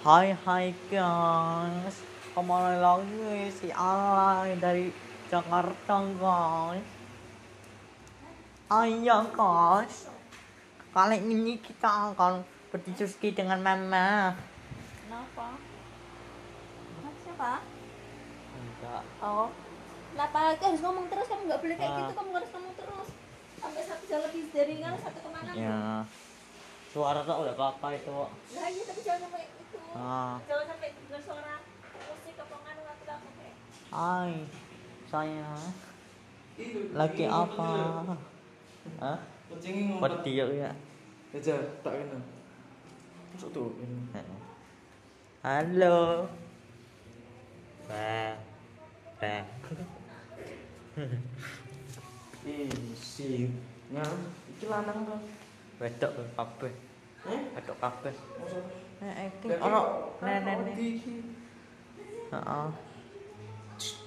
Hai hai guys Kembali lagi si Alay dari Jakarta guys Ayo guys Kali ini kita akan berdiskusi dengan mama Kenapa? Siapa? Enggak Oh. Kenapa harus ngomong terus? Kamu nggak boleh kayak Ah. gitu. Kamu harus ngomong terus. Sampai satu jam lebih dari kan satu ke mana? Ya Suara tak udah apa-apa itu Nah iya tapi jangan sampai. ai Ah. Ay, saya lagi apa? Hah? Peti ya. tại cái nào, Masuk tu. hello, Ba. Ba. Eh, si. Ngam, iki lanang to. Wedok kabeh. Hah? Wedok kabeh. Maksudnya Nek iki ono nenek. Iki. Heeh.